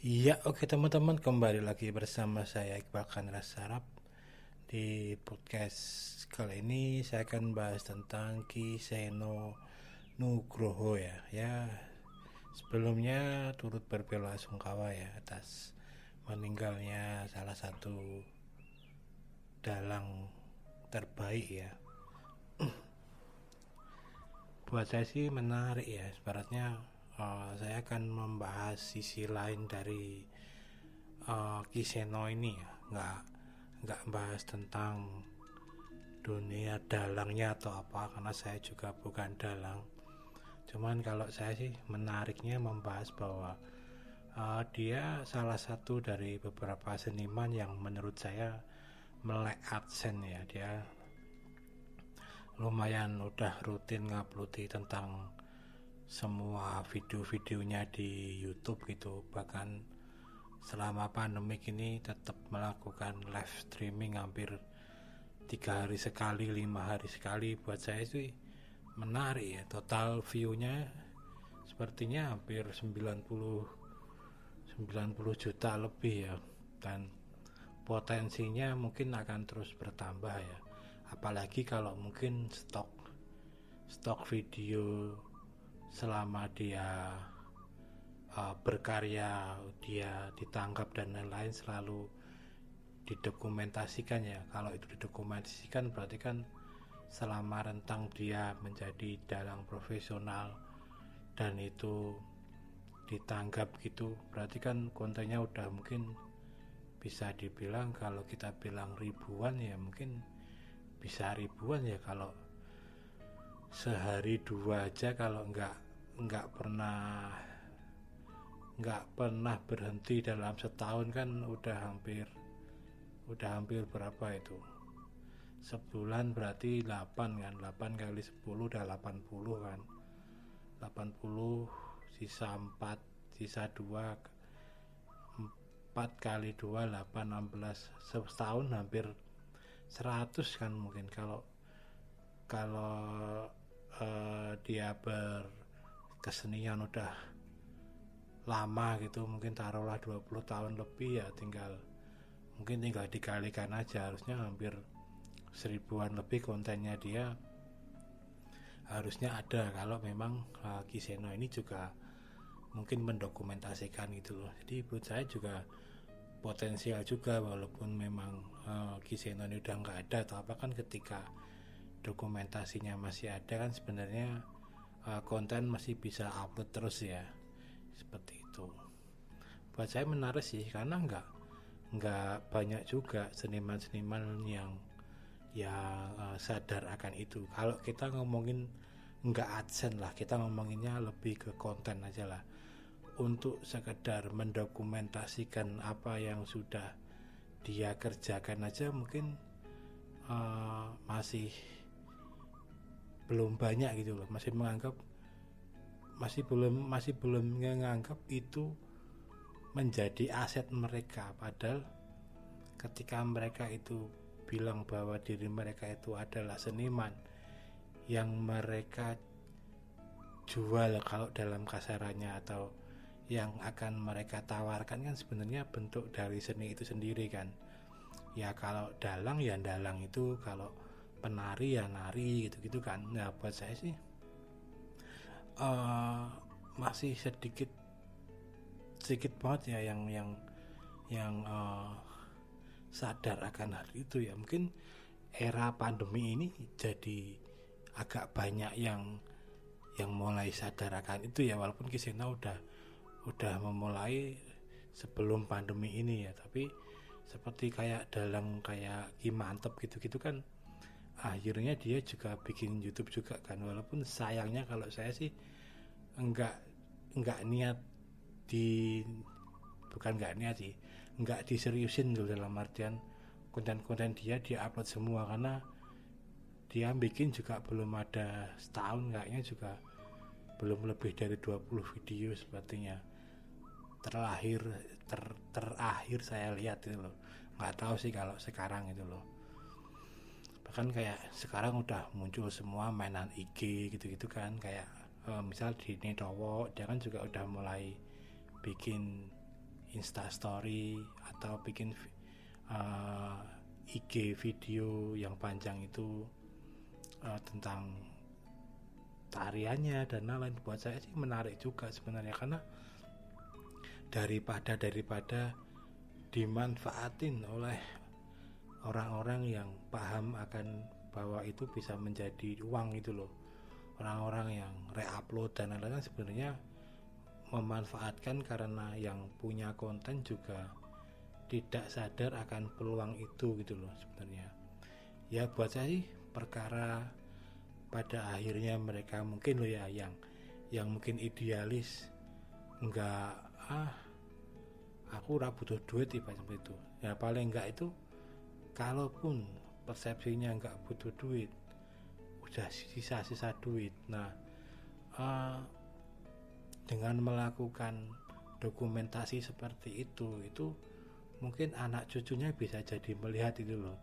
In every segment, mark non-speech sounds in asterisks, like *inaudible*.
Iya, oke teman-teman kembali lagi bersama saya Iqbal Kanra Sarap di podcast kali ini saya akan bahas tentang Ki Seno Nugroho ya. Ya, sebelumnya turut berbela sungkawa ya atas meninggalnya salah satu dalang terbaik ya. *clears throat* Buat saya sih menarik ya, sebaratnya uh, saya akan membahas sisi lain dari uh, Kiseno ini ya. Nggak nggak bahas tentang dunia dalangnya atau apa karena saya juga bukan dalang. Cuman kalau saya sih menariknya membahas bahwa uh, dia salah satu dari beberapa seniman yang menurut saya melek adsen ya. Dia lumayan udah rutin nguploadi tentang semua video-videonya di YouTube gitu. Bahkan selama pandemi ini tetap melakukan live streaming hampir tiga hari sekali lima hari sekali. Buat saya sih menarik ya. Total viewnya sepertinya hampir 90 90 juta lebih ya. Dan potensinya mungkin akan terus bertambah ya. Apalagi kalau mungkin stok stok video selama dia uh, berkarya, dia ditangkap dan lain-lain selalu didokumentasikan ya. Kalau itu didokumentasikan berarti kan selama rentang dia menjadi dalang profesional dan itu ditanggap gitu, berarti kan kontennya udah mungkin bisa dibilang kalau kita bilang ribuan ya mungkin bisa ribuan ya kalau sehari dua aja kalau nggak nggak pernah nggak pernah berhenti dalam setahun kan udah hampir udah hampir berapa itu? Sebulan berarti 8 kan? 8 kali 10 udah 80 kan? 80 sisa 4 sisa 2 4 kali 2 8 16 setahun hampir 100 kan mungkin kalau kalau uh, dia berkesenian udah lama gitu mungkin taruhlah 20 tahun lebih ya tinggal mungkin tinggal dikalikan aja harusnya hampir seribuan lebih kontennya dia harusnya ada. Kalau memang uh, Kiseno ini juga mungkin mendokumentasikan gitu loh. Jadi buat saya juga potensial juga walaupun memang uh, Kiseno ini udah nggak ada atau apa kan ketika dokumentasinya masih ada kan sebenarnya uh, konten masih bisa upload terus ya. Seperti itu. Buat saya menarik sih karena nggak nggak banyak juga seniman-seniman yang yang uh, sadar akan itu. Kalau kita ngomongin nggak adsen lah kita ngomonginnya lebih ke konten aja lah. Untuk sekedar mendokumentasikan apa yang sudah dia kerjakan aja mungkin uh, masih belum banyak gitu loh. Masih menganggap masih belum masih belum menganggap itu menjadi aset mereka. Padahal ketika mereka itu bilang bahwa diri mereka itu adalah seniman yang mereka jual kalau dalam kasarannya atau yang akan mereka tawarkan kan sebenarnya bentuk dari seni itu sendiri kan. Ya kalau dalang ya dalang itu. Kalau penari ya nari gitu-gitu kan. Nah buat saya sih uh, masih sedikit sedikit banget ya yang yang yang uh, sadar akan hal itu ya. Mungkin era pandemi ini jadi agak banyak yang yang mulai sadar akan itu ya walaupun Kisena udah udah memulai sebelum pandemi ini ya. Tapi seperti kayak dalam kayak Ki Mantep gitu-gitu kan akhirnya dia juga bikin YouTube juga kan. Walaupun sayangnya kalau saya sih enggak enggak niat di bukan enggak niat sih enggak diseriusin dulu dalam artian konten-konten dia dia upload semua. Karena dia bikin juga belum ada setahun kayaknya juga belum lebih dari 20 video sepertinya. Terakhir ter, terakhir saya lihat itu loh. Nggak tahu sih kalau sekarang itu loh bahkan kayak sekarang udah muncul semua mainan IG gitu-gitu kan kayak uh, misal di Nedowo dia kan juga udah mulai bikin Insta Story atau bikin uh, IG video yang panjang itu uh, tentang tariannya dan lain-lain. Buat saya sih menarik juga sebenarnya karena daripada daripada dimanfaatin oleh orang-orang yang paham akan bahwa itu bisa menjadi uang itu loh. Orang-orang yang reupload dan lain-lain sebenarnya memanfaatkan karena yang punya konten juga tidak sadar akan peluang itu gitu loh sebenarnya. Ya buat saya sih perkara pada akhirnya mereka mungkin loh ya yang yang mungkin idealis enggak ah aku ora butuh duit tiba seperti itu. Ya paling enggak itu kalaupun persepsinya enggak butuh duit udah sisa-sisa duit. Nah uh, dengan melakukan dokumentasi seperti itu itu mungkin anak cucunya bisa jadi melihat itu loh.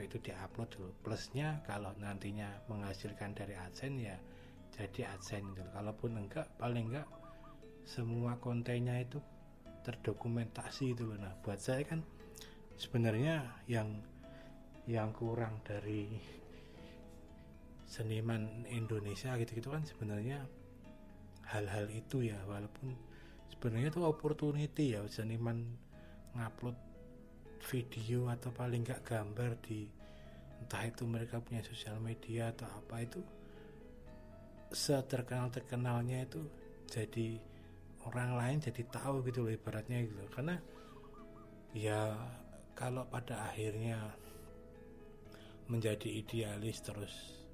Itu diupload dulu plusnya kalau nantinya menghasilkan dari adsense ya jadi adsense gitu. Kalaupun enggak paling enggak semua kontennya itu terdokumentasi itu loh. Nah buat saya kan sebenarnya yang yang kurang dari seniman Indonesia gitu-gitu kan sebenarnya hal-hal itu ya. Walaupun sebenarnya itu opportunity ya seniman ngupload video atau paling nggak gambar di entah itu mereka punya sosial media atau apa itu seterkenal terkenalnya itu jadi orang lain jadi tahu gitu loh ibaratnya gitu karena ya kalau pada akhirnya menjadi idealis terus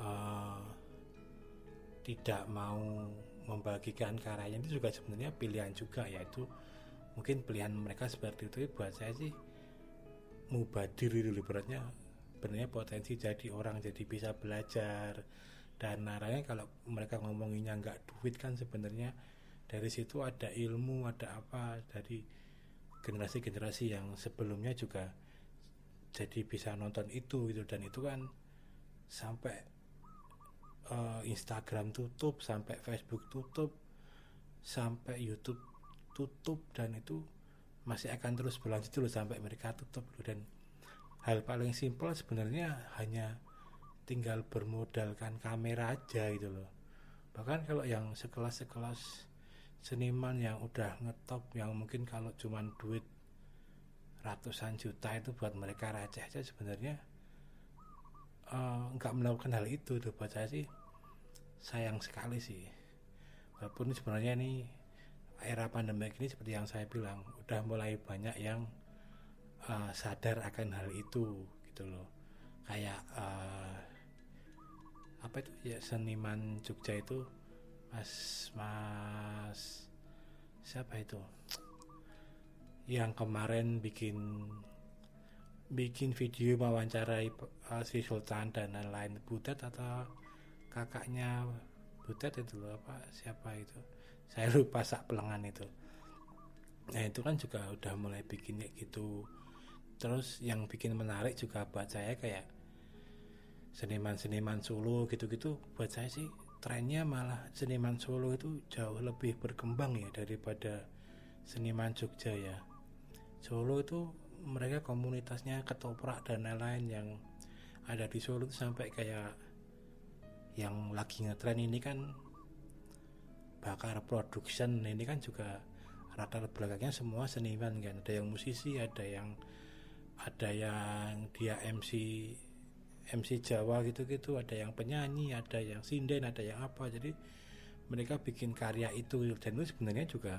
uh, tidak mau membagikan karyanya itu juga sebenarnya pilihan juga yaitu mungkin pilihan mereka seperti itu. Buat saya sih mubadir itu beratnya sebenarnya potensi jadi orang jadi bisa belajar. Dan naranya kalau mereka ngomonginnya nggak duit kan sebenarnya dari situ ada ilmu ada apa dari generasi-generasi yang sebelumnya juga jadi bisa nonton itu gitu. Dan itu kan sampai uh, Instagram tutup sampai Facebook tutup sampai YouTube tutup dan itu masih akan terus berlanjut dulu sampai mereka tutup dan hal paling simpel sebenarnya hanya tinggal bermodalkan kamera aja gitu loh. Bahkan kalau yang sekelas-sekelas seniman yang udah ngetop yang mungkin kalau cuman duit ratusan juta itu buat mereka receh aja sebenarnya uh, nggak melakukan hal itu. Tuh buat saya sih sayang sekali sih. Walaupun sebenarnya ini era pandemi ini seperti yang saya bilang udah mulai banyak yang uh, sadar akan hal itu gitu loh. Kayak uh, apa itu? Ya seniman Jogja itu Mas Mas siapa itu? Yang kemarin bikin bikin video mewawancarai uh, si Sultan dan lain-lain. Butet atau kakaknya Butet itu loh apa siapa itu? Saya lupa sak pelengan itu. Nah itu kan juga udah mulai bikin kayak gitu. Terus yang bikin menarik juga buat saya kayak seniman-seniman Solo gitu-gitu buat saya sih trennya malah seniman Solo itu jauh lebih berkembang ya daripada seniman Jogja ya. Solo itu mereka komunitasnya ketoprak dan lain-lain yang ada di Solo itu sampai kayak yang lagi ngetren ini kan bakar production ini kan juga rata belakangnya semua seniman kan. Ada yang musisi ada yang ada yang dia MC MC Jawa gitu-gitu ada yang penyanyi ada yang sinden ada yang apa. Jadi mereka bikin karya itu. Dan itu sebenarnya juga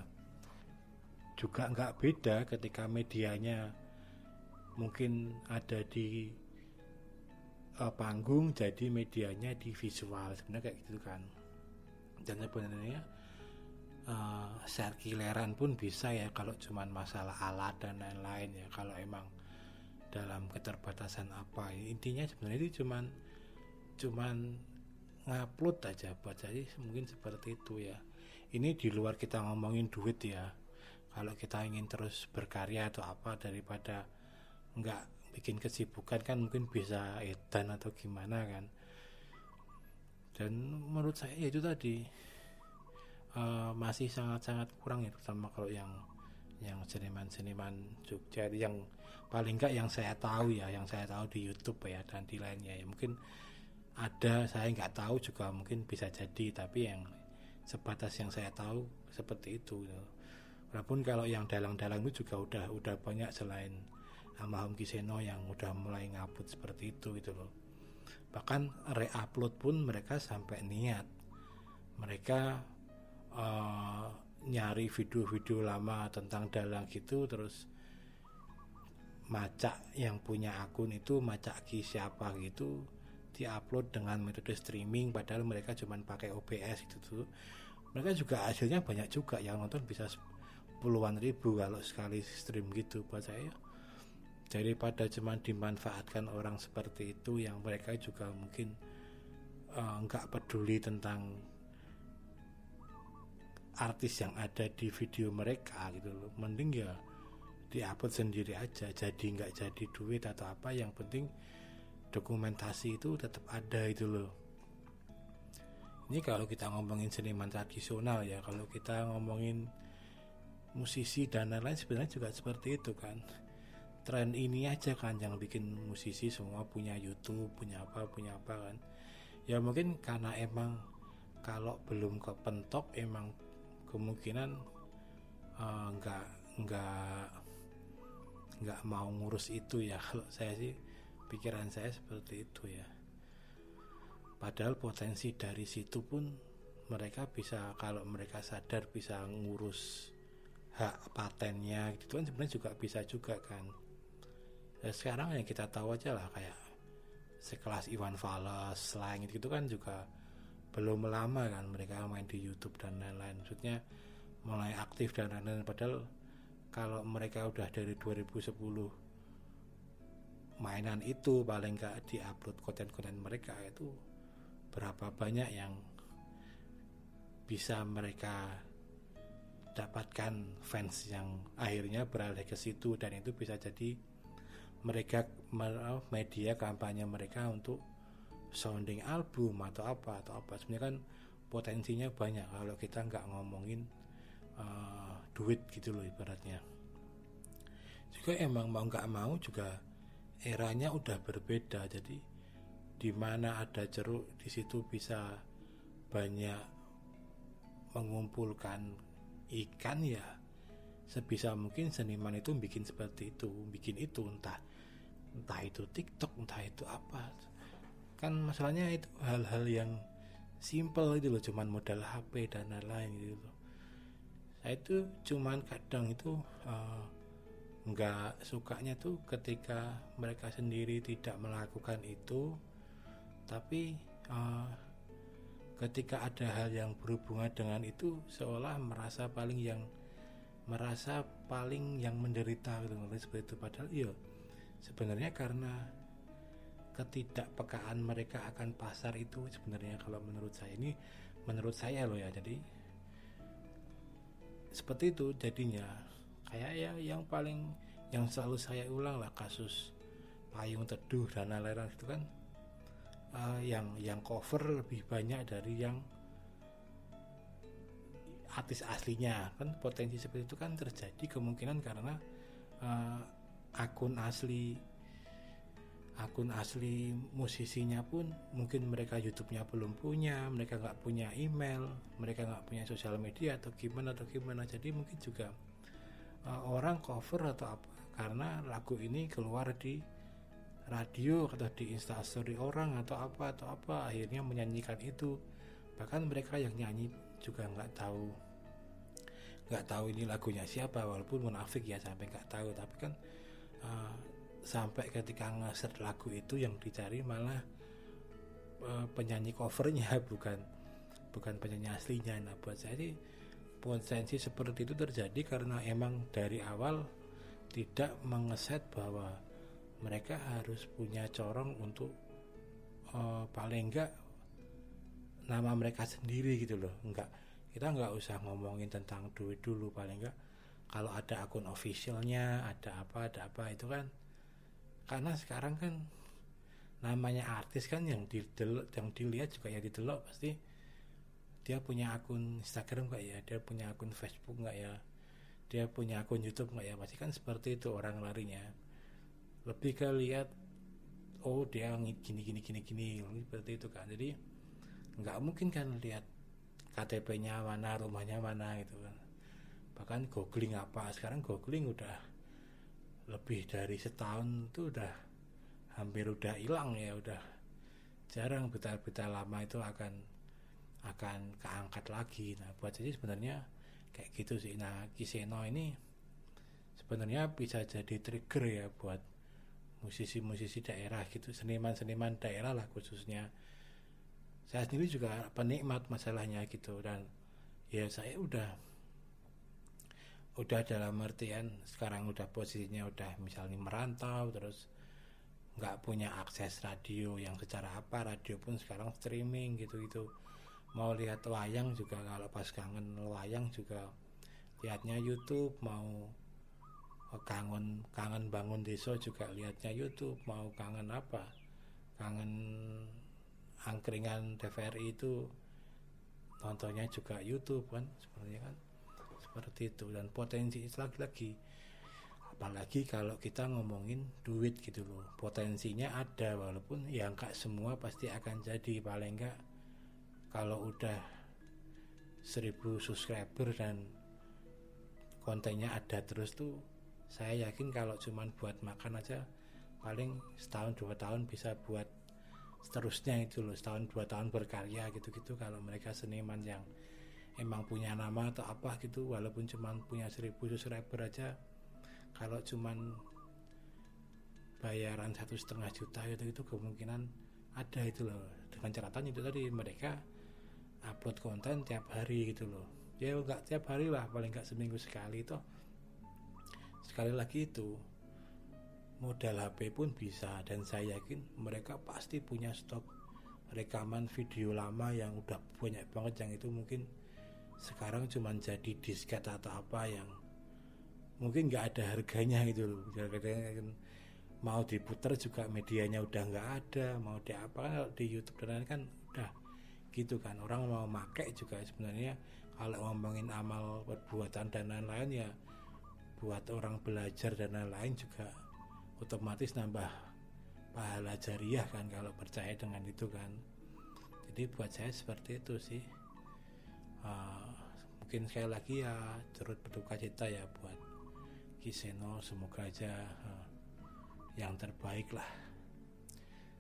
juga nggak beda ketika medianya mungkin ada di uh, panggung jadi medianya di visual. Sebenarnya kayak gitu kan. Dan sebenarnya uh, share kileran pun bisa ya kalau cuman masalah alat dan lain-lain ya. Kalau emang dalam keterbatasan apa intinya sebenarnya itu cuman cuman ngupload aja buat jadi mungkin seperti itu ya. Ini di luar kita ngomongin duit ya. Kalau kita ingin terus berkarya atau apa daripada nggak bikin kesibukan kan mungkin bisa edan atau gimana kan. Dan menurut saya ya itu tadi uh, masih sangat-sangat kurang ya terutama kalau yang yang seniman-seniman Jogja yang paling enggak yang saya tahu ya yang saya tahu di YouTube ya dan di lainnya ya. Mungkin ada saya nggak tahu juga mungkin bisa jadi tapi yang sebatas yang saya tahu seperti itu. Walaupun kalau yang dalang-dalang itu juga udah udah banyak selain almarhum Kiseno yang udah mulai ngaput seperti itu gitu loh. Bahkan re-upload pun mereka sampai niat. Mereka uh, nyari video-video lama tentang dalang gitu terus macak yang punya akun itu macak ki siapa gitu diupload dengan metode streaming padahal mereka cuma pakai OBS gitu tuh. Mereka juga hasilnya banyak juga yang nonton bisa puluhan ribu kalau sekali stream gitu buat saya. Daripada cuma dimanfaatkan orang seperti itu yang mereka juga mungkin uh, nggak peduli tentang artis yang ada di video mereka gitu loh. Mending ya diupload sendiri aja jadi nggak jadi duit atau apa yang penting dokumentasi itu tetap ada itu loh. Ini kalau kita ngomongin seniman tradisional ya kalau kita ngomongin musisi dan lain-lain sebenarnya juga seperti itu kan. Tren ini aja kan yang bikin musisi semua punya YouTube punya apa punya apa kan. Ya mungkin karena emang kalau belum kepentok emang kemungkinan uh, nggak nggak nggak mau ngurus itu ya. Kalau saya sih pikiran saya seperti itu ya. Padahal potensi dari situ pun mereka bisa kalau mereka sadar bisa ngurus hak patennya gitu kan sebenarnya juga bisa juga kan. Ya, sekarang yang kita tahu aja lah kayak sekelas Iwan Fals selain itu kan juga belum lama kan mereka main di YouTube dan lain-lain. Maksudnya mulai aktif dan lain-lain. Padahal kalau mereka udah dari 2010 mainan itu paling nggak diupload konten-konten mereka itu berapa banyak yang bisa mereka dapatkan fans yang akhirnya beralih ke situ. Dan itu bisa jadi mereka media kampanye mereka untuk sounding album atau apa atau apa. Sebenarnya kan potensinya banyak kalau kita nggak ngomongin uh, duit gitu loh ibaratnya. Juga emang mau nggak mau juga eranya udah berbeda. Jadi di mana ada ceruk di situ bisa banyak mengumpulkan ikan ya. Sebisa mungkin seniman itu bikin seperti itu bikin itu entah entah itu TikTok entah itu apa kan masalahnya itu hal-hal yang simple itu loh cuman modal HP dan lain-lain gitu loh. Saya itu cuman kadang itu uh, nggak sukanya tuh ketika mereka sendiri tidak melakukan itu tapi uh, ketika ada hal yang berhubungan dengan itu seolah merasa paling yang merasa paling yang menderita gitu seperti itu. Padahal iya sebenarnya karena ketidakpekaan mereka akan pasar itu sebenarnya kalau menurut saya ini menurut saya loh ya. Jadi seperti itu jadinya. Kayak ya yang paling yang selalu saya ulang lah kasus payung teduh dan lain-lain itu kan uh, yang yang cover lebih banyak dari yang artis aslinya. Kan potensi seperti itu kan terjadi kemungkinan karena uh, akun asli akun asli musisinya pun mungkin mereka YouTube-nya belum punya, mereka nggak punya email, mereka nggak punya sosial media atau gimana atau gimana. Jadi mungkin juga uh, orang cover atau apa karena lagu ini keluar di radio atau di instastory orang atau apa atau apa akhirnya menyanyikan itu bahkan mereka yang nyanyi juga nggak tahu nggak tahu ini lagunya siapa walaupun munafik ya sampai nggak tahu tapi kan uh, sampai ketika ngeser lagu itu yang dicari malah uh, penyanyi covernya *laughs* bukan bukan penyanyi aslinya. Nah buat saya sih potensi seperti itu terjadi karena emang dari awal tidak mengeset bahwa mereka harus punya corong untuk uh, paling enggak nama mereka sendiri gitu loh. Enggak kita nggak usah ngomongin tentang duit dulu paling enggak kalau ada akun officialnya ada apa ada apa itu kan karena sekarang kan namanya artis kan yang yang dilihat juga ya didelok pasti. Dia punya akun Instagram nggak ya? Dia punya akun Facebook nggak ya? Dia punya akun YouTube nggak ya? Pasti kan seperti itu orang larinya. Lebih ke lihat oh dia gini gini gini gini seperti itu kan. Jadi nggak mungkin kan lihat KTP-nya mana rumahnya mana gitu kan. Bahkan googling apa? Sekarang googling udah lebih dari setahun tuh udah hampir udah hilang ya udah jarang berita-berita lama itu akan akan keangkat lagi. Nah buat jadi sebenarnya kayak gitu sih. Nah Kiseno ini sebenarnya bisa jadi trigger ya buat musisi-musisi daerah gitu seniman-seniman daerah lah khususnya. Saya sendiri juga penikmat masalahnya gitu dan ya saya udah udah dalam artian sekarang udah posisinya udah misalnya merantau terus nggak punya akses radio yang secara apa radio pun sekarang streaming gitu gitu mau lihat wayang juga kalau pas kangen wayang juga lihatnya YouTube mau kangen kangen bangun desa juga lihatnya YouTube mau kangen apa kangen angkringan TVRI itu nontonnya juga YouTube kan seperti kan seperti itu. Dan potensi lagi-lagi apalagi kalau kita ngomongin duit gitu loh. Potensinya ada walaupun yang enggak semua pasti akan jadi. Paling enggak kalau udah 1000 subscriber dan kontennya ada terus tuh saya yakin kalau cuman buat makan aja paling setahun dua tahun bisa buat seterusnya itu loh. Setahun dua tahun berkarya gitu-gitu kalau mereka seniman yang emang punya nama atau apa gitu walaupun cuman punya seribu subscriber aja kalau cuman bayaran satu setengah juta itu itu kemungkinan ada itu loh. Dengan catatan itu tadi mereka upload konten tiap hari gitu loh. Ya enggak tiap hari lah paling enggak seminggu sekali itu sekali lagi itu modal HP pun bisa dan saya yakin mereka pasti punya stok rekaman video lama yang udah banyak banget yang itu mungkin sekarang cuma jadi disket atau apa yang mungkin nggak ada harganya gitu loh. Kan mau diputer juga medianya udah nggak ada mau di apa di YouTube dan lain kan udah gitu kan. Orang mau make juga sebenarnya kalau ngomongin amal perbuatan dan lain-lain ya buat orang belajar dan lain-lain juga otomatis nambah pahala jariah kan kalau percaya dengan itu kan. Jadi buat saya seperti itu sih uh, mungkin sekali lagi ya turut berduka cita ya buat Kiseno semoga aja uh, yang terbaik lah.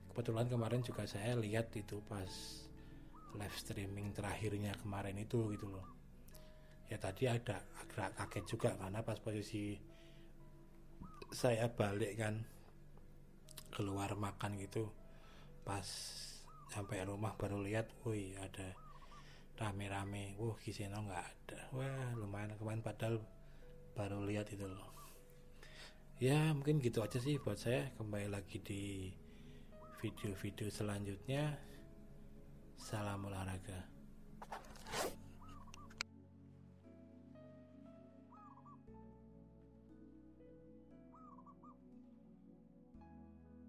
Kebetulan kemarin juga saya lihat itu pas live streaming terakhirnya kemarin itu gitu loh. Ya tadi ada agak kaget juga karena pas posisi saya balik kan keluar makan gitu pas sampai rumah baru lihat wih ada rame-rame. Wah Kiseno nggak ada. Wah lumayan. Kemarin padahal baru lihat itu loh. Ya mungkin gitu aja sih buat saya. Kembali lagi di video-video selanjutnya. Salam olahraga.